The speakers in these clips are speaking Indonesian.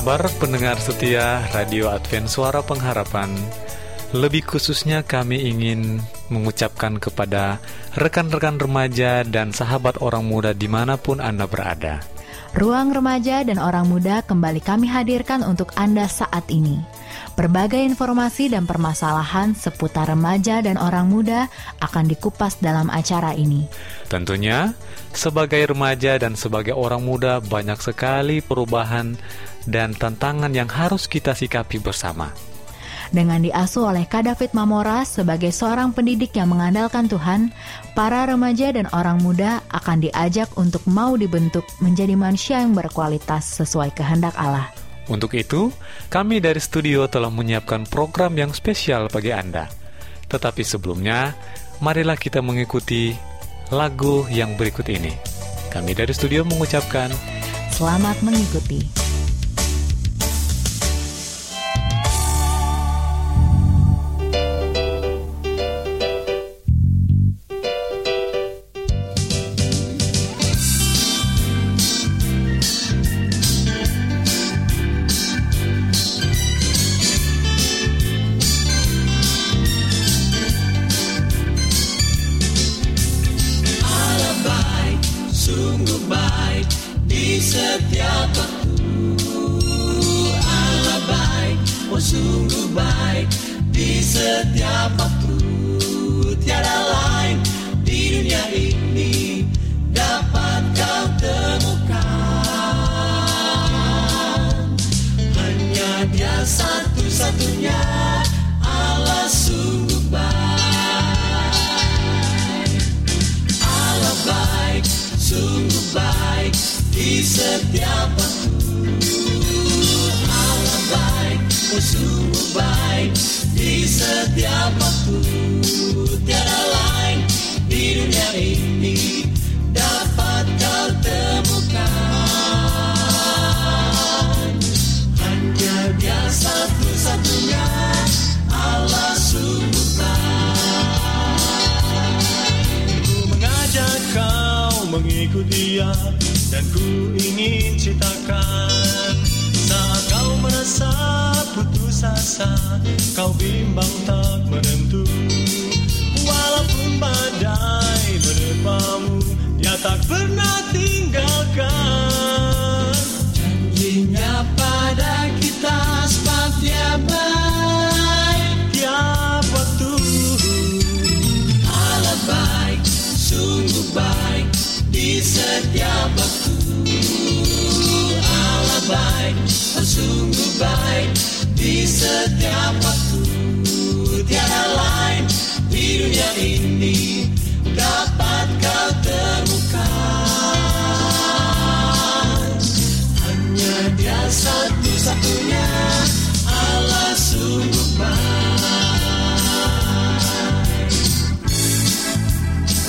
Kabar pendengar setia Radio Advent Suara Pengharapan? Lebih khususnya kami ingin mengucapkan kepada rekan-rekan remaja dan sahabat orang muda di mana pun Anda berada. Ruang remaja dan orang muda kembali kami hadirkan untuk Anda saat ini. Berbagai informasi dan permasalahan seputar remaja dan orang muda akan dikupas dalam acara ini. Tentunya, sebagai remaja dan sebagai orang muda banyak sekali perubahan dan tantangan yang harus kita sikapi bersama. Dengan diasuh oleh Kak David Mamora sebagai seorang pendidik yang mengandalkan Tuhan, para remaja dan orang muda akan diajak untuk mau dibentuk menjadi manusia yang berkualitas sesuai kehendak Allah. Untuk itu, kami dari studio telah menyiapkan program yang spesial bagi Anda. Tetapi sebelumnya, marilah kita mengikuti lagu yang berikut ini. Kami dari studio mengucapkan Selamat mengikuti. Putus asa Kau bimbang tak menentu. Walaupun badai menerpamu Dia tak pernah tinggalkan. Janjinya pada kita sebab dia baik Tiap waktu. Allah baik, sungguh baik di setiap waktu. Allah baik, sungguh baik di setiap waktu. Tiada lain di dunia ini dapat kau temukan. Hanya dia satu-satunya Allah sungguh baik.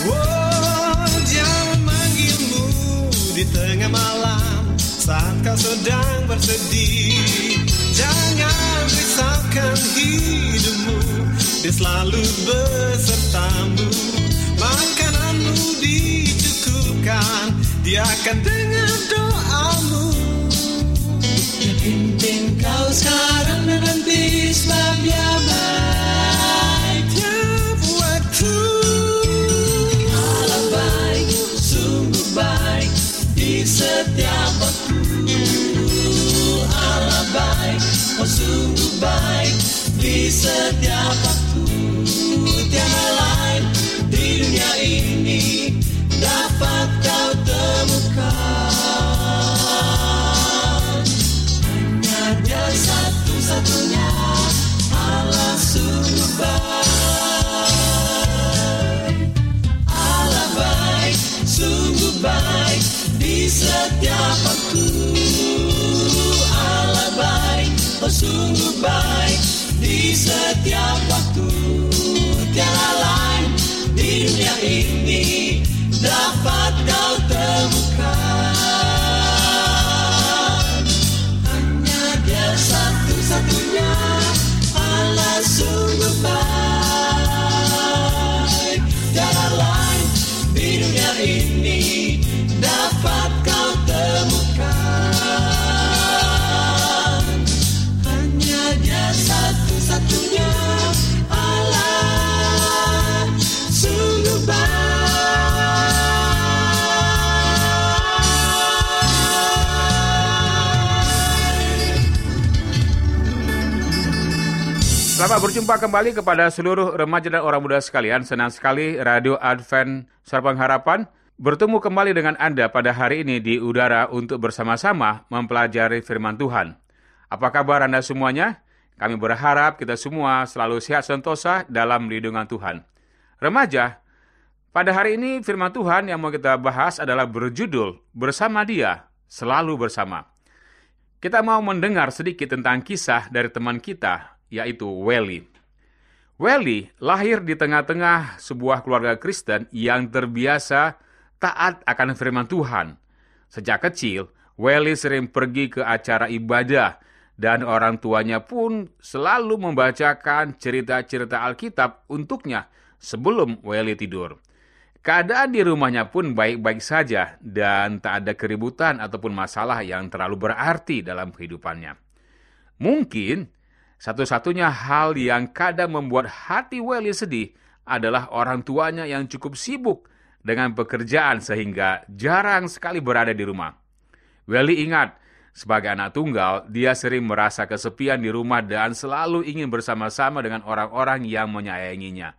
Oh, dia memanggilmu di tengah malam saat kau sedang bersedih. Jangan risaukan hidupmu, dia selalu besertamu. Makananmu dicukupkan, dia akan dengar doamu. Dia pimpin kau sekarang dan nanti sebab dia baik. Tiap waktu baik, sungguh di setiap Mosubay di setiap sungguh baik di setiap waktu. Tiada lain di dunia ini Selamat berjumpa kembali kepada seluruh remaja dan orang muda sekalian. Senang sekali Radio Advent Suara Pengharapan bertemu kembali dengan Anda pada hari ini di udara untuk bersama-sama mempelajari firman Tuhan. Apa kabar Anda semuanya? Kami berharap kita semua selalu sehat sentosa dalam lindungan Tuhan. Remaja, pada hari ini firman Tuhan yang mau kita bahas adalah berjudul Bersama Dia, Selalu Bersama. Kita mau mendengar sedikit tentang kisah dari teman kita, yaitu Welly. Welly lahir di tengah-tengah sebuah keluarga Kristen yang terbiasa taat akan firman Tuhan. Sejak kecil, Welly sering pergi ke acara ibadah dan orang tuanya pun selalu membacakan cerita-cerita Alkitab untuknya sebelum Welly tidur. Keadaan di rumahnya pun baik-baik saja dan tak ada keributan ataupun masalah yang terlalu berarti dalam kehidupannya. Mungkin satu-satunya hal yang kadang membuat hati Welly sedih adalah orang tuanya yang cukup sibuk dengan pekerjaan sehingga jarang sekali berada di rumah. Welly ingat, sebagai anak tunggal, dia sering merasa kesepian di rumah dan selalu ingin bersama-sama dengan orang-orang yang menyayanginya.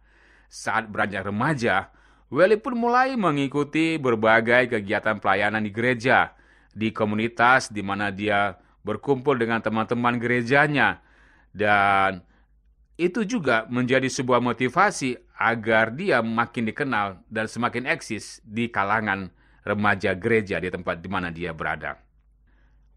Saat beranjak remaja, Welly pun mulai mengikuti berbagai kegiatan pelayanan di gereja, di komunitas di mana dia berkumpul dengan teman-teman gerejanya, dan itu juga menjadi sebuah motivasi agar dia makin dikenal dan semakin eksis di kalangan remaja gereja di tempat di mana dia berada.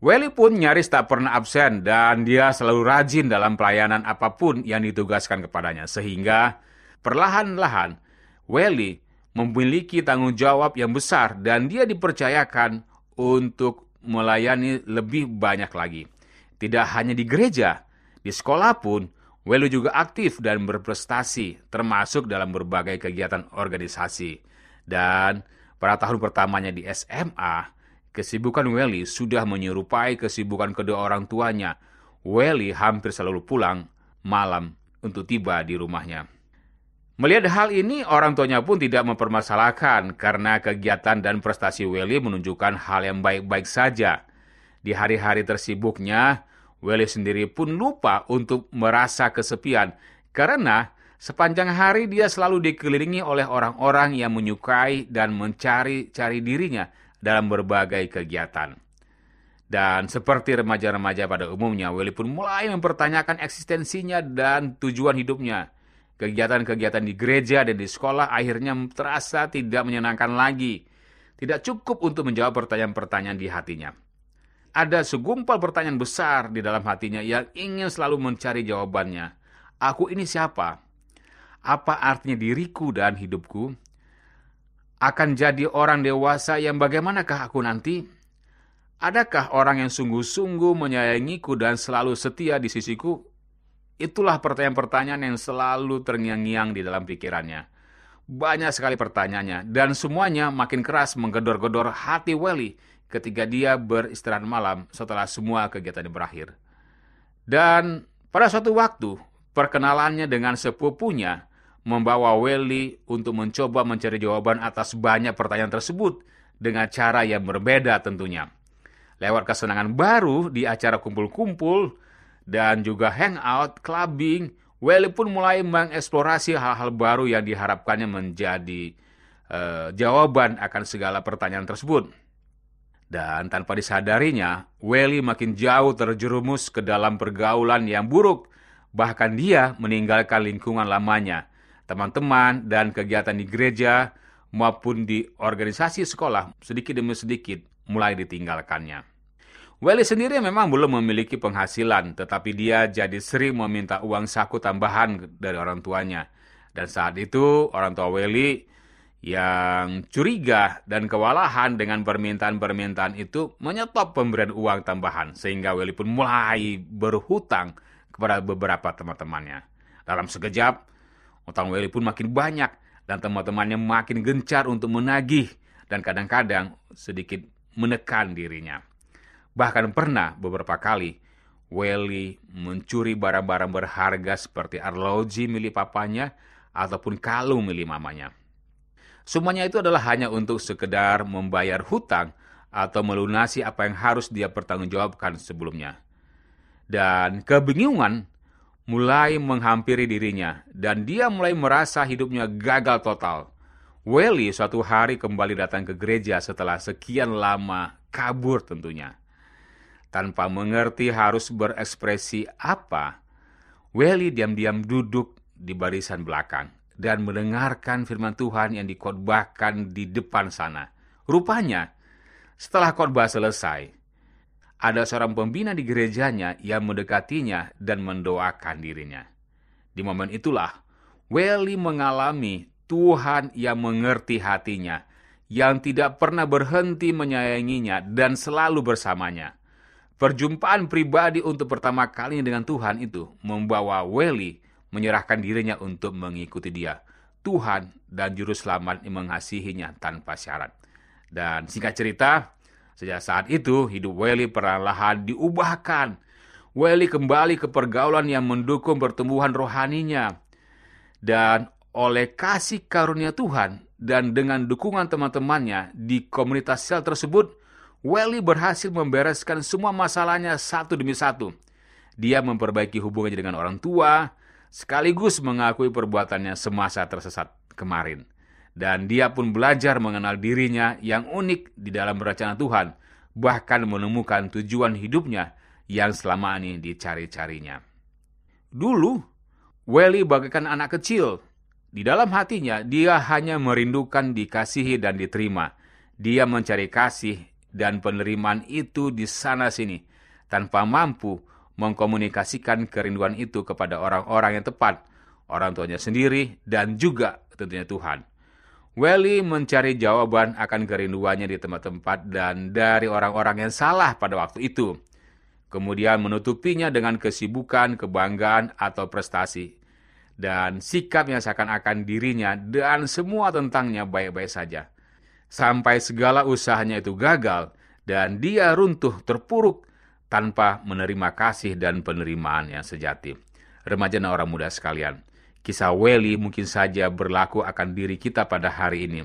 Welly pun nyaris tak pernah absen dan dia selalu rajin dalam pelayanan apa pun yang ditugaskan kepadanya. Sehingga perlahan-lahan Welly memiliki tanggung jawab yang besar dan dia dipercayakan untuk melayani lebih banyak lagi. Tidak hanya di gereja, di sekolah pun Welly juga aktif dan berprestasi, termasuk dalam berbagai kegiatan organisasi. Dan pada tahun pertamanya di SMA, kesibukan Welly sudah menyerupai kesibukan kedua orang tuanya. Welly hampir selalu pulang malam untuk tiba di rumahnya. Melihat hal ini, orang tuanya pun tidak mempermasalahkan karena kegiatan dan prestasi Welly menunjukkan hal yang baik-baik saja. Di hari-hari tersibuknya, Welly sendiri pun lupa untuk merasa kesepian karena sepanjang hari dia selalu dikelilingi oleh orang-orang yang menyukai dan mencari-cari dirinya dalam berbagai kegiatan. Dan seperti remaja-remaja pada umumnya, Welly pun mulai mempertanyakan eksistensinya dan tujuan hidupnya. Kegiatan-kegiatan di gereja dan di sekolah akhirnya terasa tidak menyenangkan lagi. Tidak cukup untuk menjawab pertanyaan-pertanyaan di hatinya. Ada segumpal pertanyaan besar di dalam hatinya yang ingin selalu mencari jawabannya. Aku ini siapa? Apa artinya diriku dan hidupku? Akan jadi orang dewasa yang bagaimanakah aku nanti? Adakah orang yang sungguh-sungguh menyayangiku dan selalu setia di sisiku? Itulah pertanyaan-pertanyaan yang selalu terngiang-ngiang di dalam pikirannya. Banyak sekali pertanyaannya, dan semuanya makin keras menggedor-gedor hati Welly ketika dia beristirahat malam setelah semua kegiatan berakhir. Dan pada suatu waktu, perkenalannya dengan sepupunya membawa Welly untuk mencoba mencari jawaban atas banyak pertanyaan tersebut dengan cara yang berbeda tentunya. Lewat kesenangan baru di acara kumpul-kumpul dan juga hangout, clubbing, Welly pun mulai mengeksplorasi hal-hal baru yang diharapkannya menjadi eh, jawaban akan segala pertanyaan tersebut. Dan tanpa disadarinya, Welly makin jauh terjerumus ke dalam pergaulan yang buruk. Bahkan dia meninggalkan lingkungan lamanya, teman-teman dan kegiatan di gereja maupun di organisasi sekolah sedikit demi sedikit mulai ditinggalkannya. Welly sendiri memang belum memiliki penghasilan, tetapi dia jadi sering meminta uang saku tambahan dari orang tuanya. Dan saat itu orang tua Welly yang curiga dan kewalahan dengan permintaan-permintaan itu menyetop pemberian uang tambahan sehingga Welly pun mulai berhutang kepada beberapa teman-temannya. Dalam sekejap, utang Welly pun makin banyak dan teman-temannya makin gencar untuk menagih dan kadang-kadang sedikit menekan dirinya. Bahkan pernah beberapa kali Welly mencuri barang-barang berharga seperti arloji milik papanya ataupun kalung milik mamanya. Semuanya itu adalah hanya untuk sekedar membayar hutang atau melunasi apa yang harus dia pertanggungjawabkan sebelumnya. Dan kebingungan mulai menghampiri dirinya dan dia mulai merasa hidupnya gagal total. Welly suatu hari kembali datang ke gereja setelah sekian lama kabur tentunya. Tanpa mengerti harus berekspresi apa, Welly diam-diam duduk di barisan belakang dan mendengarkan firman Tuhan yang dikhotbahkan di depan sana. Rupanya, setelah khotbah selesai, ada seorang pembina di gerejanya yang mendekatinya dan mendoakan dirinya. Di momen itulah, Welly mengalami Tuhan yang mengerti hatinya, yang tidak pernah berhenti menyayanginya dan selalu bersamanya. Perjumpaan pribadi untuk pertama kalinya dengan Tuhan itu membawa Welly menyerahkan dirinya untuk mengikuti dia. Tuhan dan Juru Selamat mengasihinya tanpa syarat. Dan singkat cerita, Sejak saat itu, hidup Welly perlahan diubahkan. Welly kembali ke pergaulan yang mendukung pertumbuhan rohaninya. Dan oleh kasih karunia Tuhan dan dengan dukungan teman-temannya di komunitas sel tersebut, Welly berhasil membereskan semua masalahnya satu demi satu. Dia memperbaiki hubungannya dengan orang tua, sekaligus mengakui perbuatannya semasa tersesat kemarin dan dia pun belajar mengenal dirinya yang unik di dalam rencana Tuhan, bahkan menemukan tujuan hidupnya yang selama ini dicari-carinya. Dulu, Welly bagaikan anak kecil. Di dalam hatinya, dia hanya merindukan dikasihi dan diterima. Dia mencari kasih dan penerimaan itu di sana-sini, tanpa mampu mengkomunikasikan kerinduan itu kepada orang-orang yang tepat, orang tuanya sendiri, dan juga tentunya Tuhan. Welly mencari jawaban akan kerinduannya di tempat-tempat dan dari orang-orang yang salah pada waktu itu. Kemudian menutupinya dengan kesibukan, kebanggaan, atau prestasi. Dan sikap yang seakan-akan dirinya dan semua tentangnya baik-baik saja. Sampai segala usahanya itu gagal dan dia runtuh terpuruk tanpa menerima kasih dan penerimaan yang sejati. Remaja dan orang muda sekalian, Kisah Welly mungkin saja berlaku akan diri kita pada hari ini.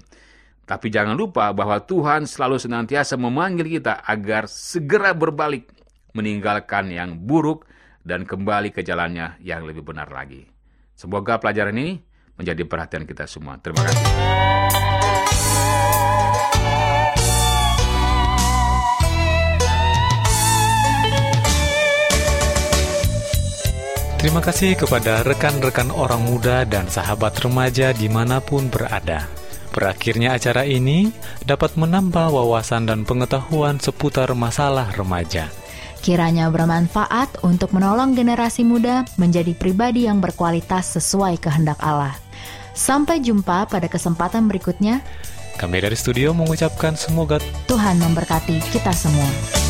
Tapi jangan lupa bahwa Tuhan selalu senantiasa memanggil kita agar segera berbalik, meninggalkan yang buruk, dan kembali ke jalannya yang lebih benar lagi. Semoga pelajaran ini menjadi perhatian kita semua. Terima kasih. Terima kasih kepada rekan-rekan orang muda dan sahabat remaja di mana pun berada. Berakhirnya acara ini dapat menambah wawasan dan pengetahuan seputar masalah remaja. Kiranya bermanfaat untuk menolong generasi muda menjadi pribadi yang berkualitas sesuai kehendak Allah. Sampai jumpa pada kesempatan berikutnya. Kami dari studio mengucapkan semoga Tuhan memberkati kita semua.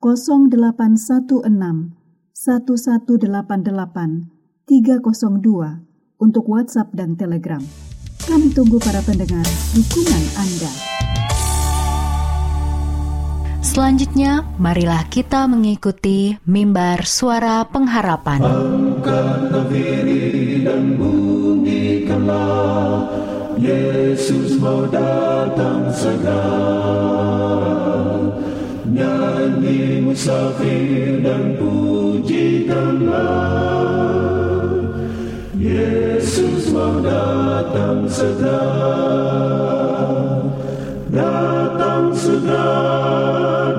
0816 1188 302 untuk WhatsApp dan Telegram. Kami tunggu para pendengar dukungan Anda. Selanjutnya, marilah kita mengikuti mimbar suara pengharapan. Yesus mau datang segera Nyanyi musafir dan pujikanlah Yesus mau datang segera Datang segera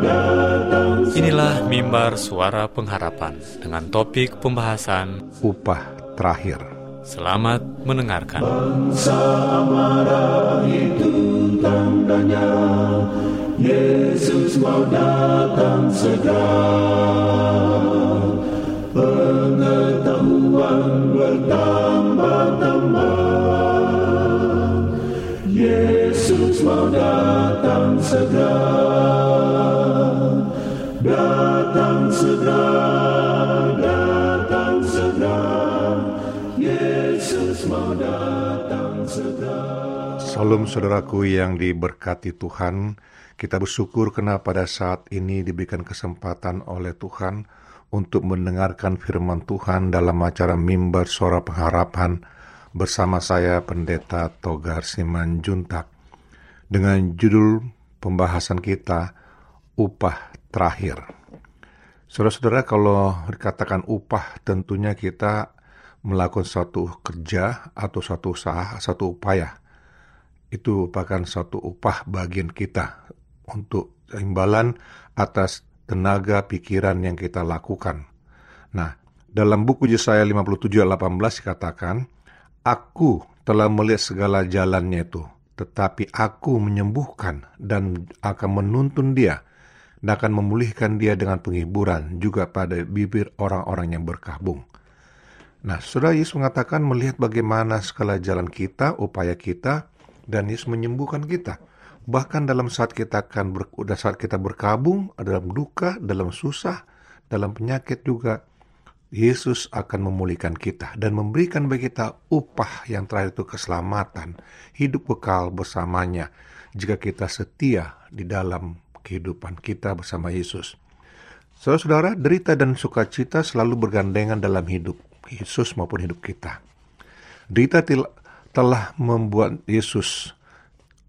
Datang Inilah mimbar suara pengharapan dengan topik pembahasan upah terakhir. Selamat mendengarkan. Yesus mau datang segera. Pengetahuan bertambah-tambah. Yesus mau datang segera. Datang segera Datang segera. Yesus mau datang segera. Salam saudaraku yang diberkati Tuhan, kita bersyukur karena pada saat ini diberikan kesempatan oleh Tuhan untuk mendengarkan firman Tuhan dalam acara mimbar suara pengharapan bersama saya Pendeta Togar Simanjuntak dengan judul pembahasan kita upah terakhir. Saudara-saudara kalau dikatakan upah tentunya kita melakukan suatu kerja atau suatu usaha, satu upaya itu merupakan suatu upah bagian kita untuk imbalan atas tenaga pikiran yang kita lakukan. Nah, dalam buku Yesaya 57 ayat 18 dikatakan, Aku telah melihat segala jalannya itu, tetapi aku menyembuhkan dan akan menuntun dia dan akan memulihkan dia dengan penghiburan juga pada bibir orang-orang yang berkabung. Nah, Saudara Yesus mengatakan melihat bagaimana segala jalan kita, upaya kita, dan Yesus menyembuhkan kita. Bahkan dalam saat kita akan ber, saat kita berkabung, dalam duka, dalam susah, dalam penyakit juga, Yesus akan memulihkan kita dan memberikan bagi kita upah yang terakhir itu keselamatan, hidup kekal bersamanya jika kita setia di dalam kehidupan kita bersama Yesus. Saudara-saudara, derita dan sukacita selalu bergandengan dalam hidup Yesus maupun hidup kita. Derita telah membuat Yesus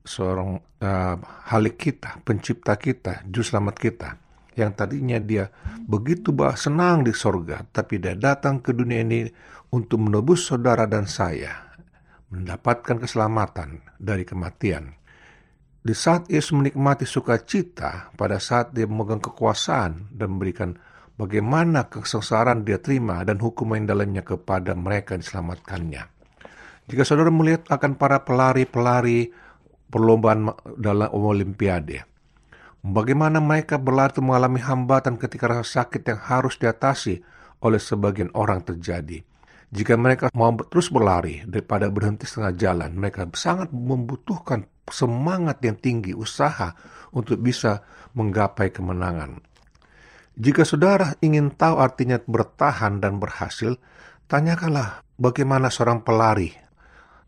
seorang uh, halik kita, pencipta kita, juru selamat kita, yang tadinya dia begitu bah senang di sorga, tapi dia datang ke dunia ini untuk menebus saudara dan saya, mendapatkan keselamatan dari kematian. Di saat Yesus menikmati sukacita, pada saat dia memegang kekuasaan dan memberikan bagaimana kesengsaraan dia terima dan hukuman yang dalamnya kepada mereka diselamatkannya. Jika saudara melihat akan para pelari-pelari perlombaan dalam olimpiade, bagaimana mereka berlari mengalami hambatan ketika rasa sakit yang harus diatasi oleh sebagian orang terjadi. Jika mereka mau terus berlari daripada berhenti setengah jalan, mereka sangat membutuhkan semangat yang tinggi, usaha untuk bisa menggapai kemenangan. Jika saudara ingin tahu artinya bertahan dan berhasil, tanyakanlah bagaimana seorang pelari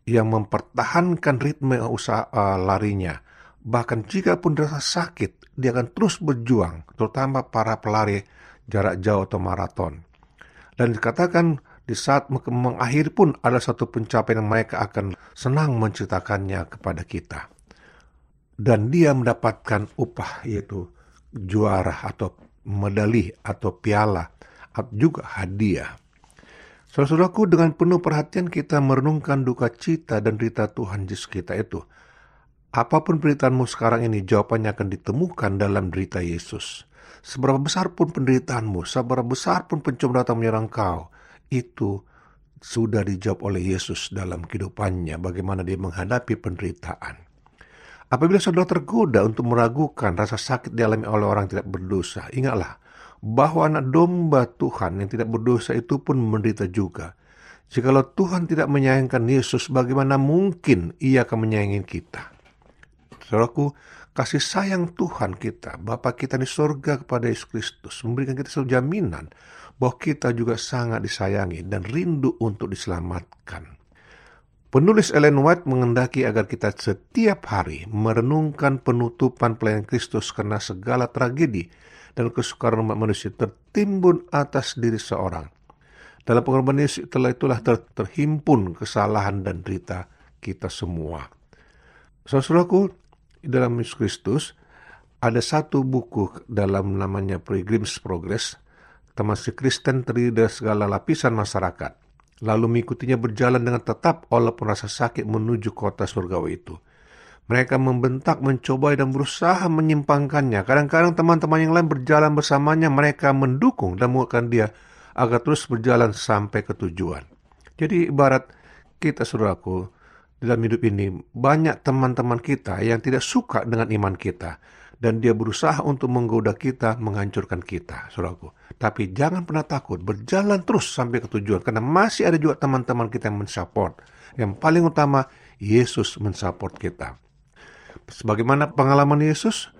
yang mempertahankan ritme usaha uh, larinya. Bahkan jika pun dirasa sakit, dia akan terus berjuang, terutama para pelari jarak jauh atau maraton. Dan dikatakan di saat mengakhiri pun ada satu pencapaian yang mereka akan senang menceritakannya kepada kita. Dan dia mendapatkan upah yaitu juara atau medali atau piala atau juga hadiah. Saudaraku dengan penuh perhatian kita merenungkan duka cita dan derita Tuhan Yesus kita itu. Apa pun penderitaanmu sekarang ini, jawabannya akan ditemukan dalam derita Yesus. Seberapa besar pun penderitaanmu, seberapa besar pun pencobaan menyerang kau, itu sudah dijawab oleh Yesus dalam kehidupannya bagaimana dia menghadapi penderitaan. Apabila saudara tergoda untuk meragukan rasa sakit dialami oleh orang tidak berdosa, ingatlah bahwa anak domba Tuhan yang tidak berdosa itu pun menderita juga. Jikalau Tuhan tidak menyayangkan Yesus, bagaimana mungkin ia akan menyayangi kita? Saudaraku, kasih sayang Tuhan kita, Bapa kita di sorga kepada Yesus Kristus, memberikan kita satu jaminan bahwa kita juga sangat disayangi dan rindu untuk diselamatkan. Penulis Ellen White mengendaki agar kita setiap hari merenungkan penutupan pelayanan Kristus karena segala tragedi dan kesukaran umat manusia tertimbun atas diri seorang. Dalam pengorbanan Yesus itulah, itulah ter, terhimpun kesalahan dan derita kita semua. Saudaraku, dalam Yesus Kristus ada satu buku dalam namanya Pilgrim's Progress. Termasuk Kristen terdiri dari segala lapisan masyarakat. Lalu mengikutinya berjalan dengan tetap walaupun rasa sakit menuju kota surgawi itu. Mereka membentak, mencoba dan berusaha menyimpangkannya. Kadang-kadang teman-teman yang lain berjalan bersamanya, mereka mendukung dan menguatkan dia agar terus berjalan sampai ke tujuan. Jadi ibarat kita saudaraku, dalam hidup ini banyak teman-teman kita yang tidak suka dengan iman kita dan dia berusaha untuk menggoda kita, menghancurkan kita, saudaraku. Tapi jangan pernah takut, berjalan terus sampai ke tujuan karena masih ada juga teman-teman kita yang mensupport. Yang paling utama, Yesus mensupport kita. Sebagaimana pengalaman Yesus,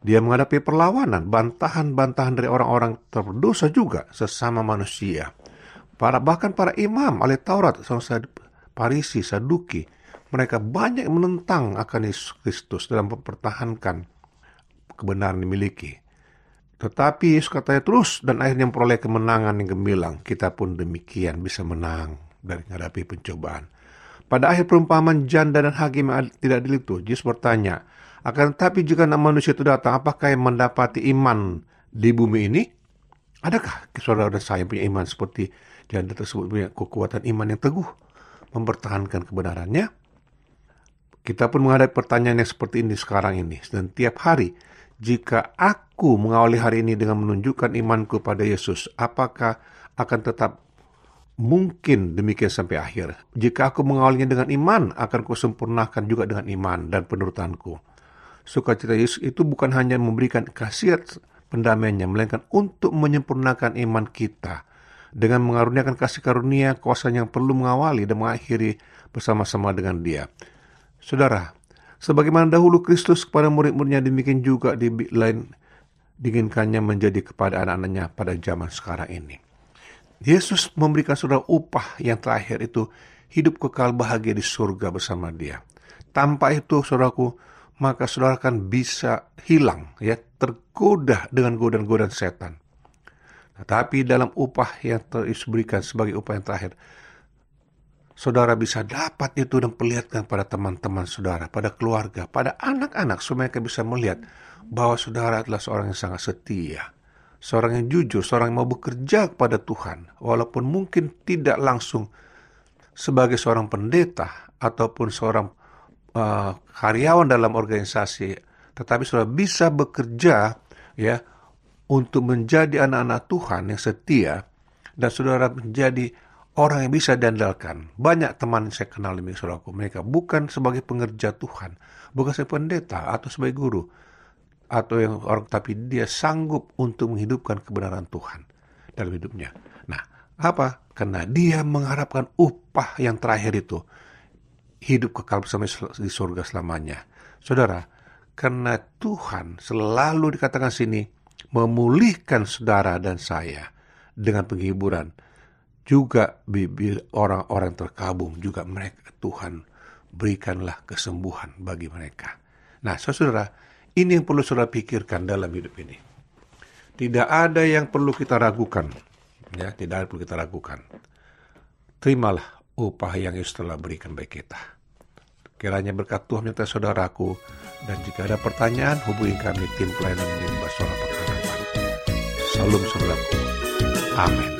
dia menghadapi perlawanan, bantahan-bantahan dari orang-orang terdosa juga sesama manusia. Para bahkan para imam oleh Taurat, Parisi, Saduki, mereka banyak menentang akan Yesus Kristus dalam mempertahankan kebenaran dimiliki. Tetapi Yesus katanya terus dan akhirnya memperoleh kemenangan yang gemilang. Kita pun demikian bisa menang dari menghadapi pencobaan. Pada akhir perumpamaan janda dan hakim yang tidak itu, Yesus bertanya, akan tetapi jika manusia itu datang, apakah yang mendapati iman di bumi ini? Adakah saudara saya punya iman seperti janda tersebut punya kekuatan iman yang teguh, mempertahankan kebenarannya? Kita pun menghadapi pertanyaan yang seperti ini sekarang ini. Dan tiap hari, jika aku mengawali hari ini dengan menunjukkan imanku pada Yesus, apakah akan tetap mungkin demikian sampai akhir? Jika aku mengawalinya dengan iman, akan kusempurnakan juga dengan iman dan penurutanku. Sukacita Yesus itu bukan hanya memberikan khasiat pendamaiannya, melainkan untuk menyempurnakan iman kita dengan mengaruniakan kasih karunia kuasa yang perlu mengawali dan mengakhiri bersama-sama dengan dia. Saudara, sebagaimana dahulu Kristus kepada murid-muridnya demikian juga di lain diinginkannya menjadi kepada anak-anaknya pada zaman sekarang ini. Yesus memberikan saudara upah yang terakhir itu hidup kekal bahagia di surga bersama dia. Tanpa itu, saudaraku, maka saudara akan bisa hilang, ya, tergoda dengan godaan-godaan setan. Tetapi dalam upah yang diberikan sebagai upah yang terakhir, saudara bisa dapat itu dan perlihatkan pada teman-teman saudara, pada keluarga, pada anak-anak, supaya mereka bisa melihat bahwa saudara adalah seorang yang sangat setia, seorang yang jujur, seorang yang mau bekerja kepada Tuhan, walaupun mungkin tidak langsung sebagai seorang pendeta ataupun seorang uh, karyawan dalam organisasi, tetapi saudara bisa bekerja ya untuk menjadi anak-anak Tuhan yang setia dan saudara menjadi orang yang bisa diandalkan. Banyak teman saya kenal di mereka bukan sebagai pengerja Tuhan, bukan sebagai pendeta atau sebagai guru, atau yang orang tapi dia sanggup untuk menghidupkan kebenaran Tuhan dalam hidupnya. Nah, apa? Karena dia mengharapkan upah yang terakhir itu hidup kekal bersama di surga selamanya. Saudara, karena Tuhan selalu dikatakan sini memulihkan saudara dan saya dengan penghiburan juga bibir orang-orang terkabung juga mereka Tuhan berikanlah kesembuhan bagi mereka. Nah, saudara, ini yang perlu saudara pikirkan dalam hidup ini. Tidak ada yang perlu kita ragukan, ya, tidak ada yang perlu kita ragukan. Terimalah upah yang Yesus telah berikan bagi kita. Kiranya berkat Tuhan menyertai saudaraku, dan jika ada pertanyaan, hubungi kami tim pelayanan mimbar suara pengharapan. Salam saudaraku. Amin.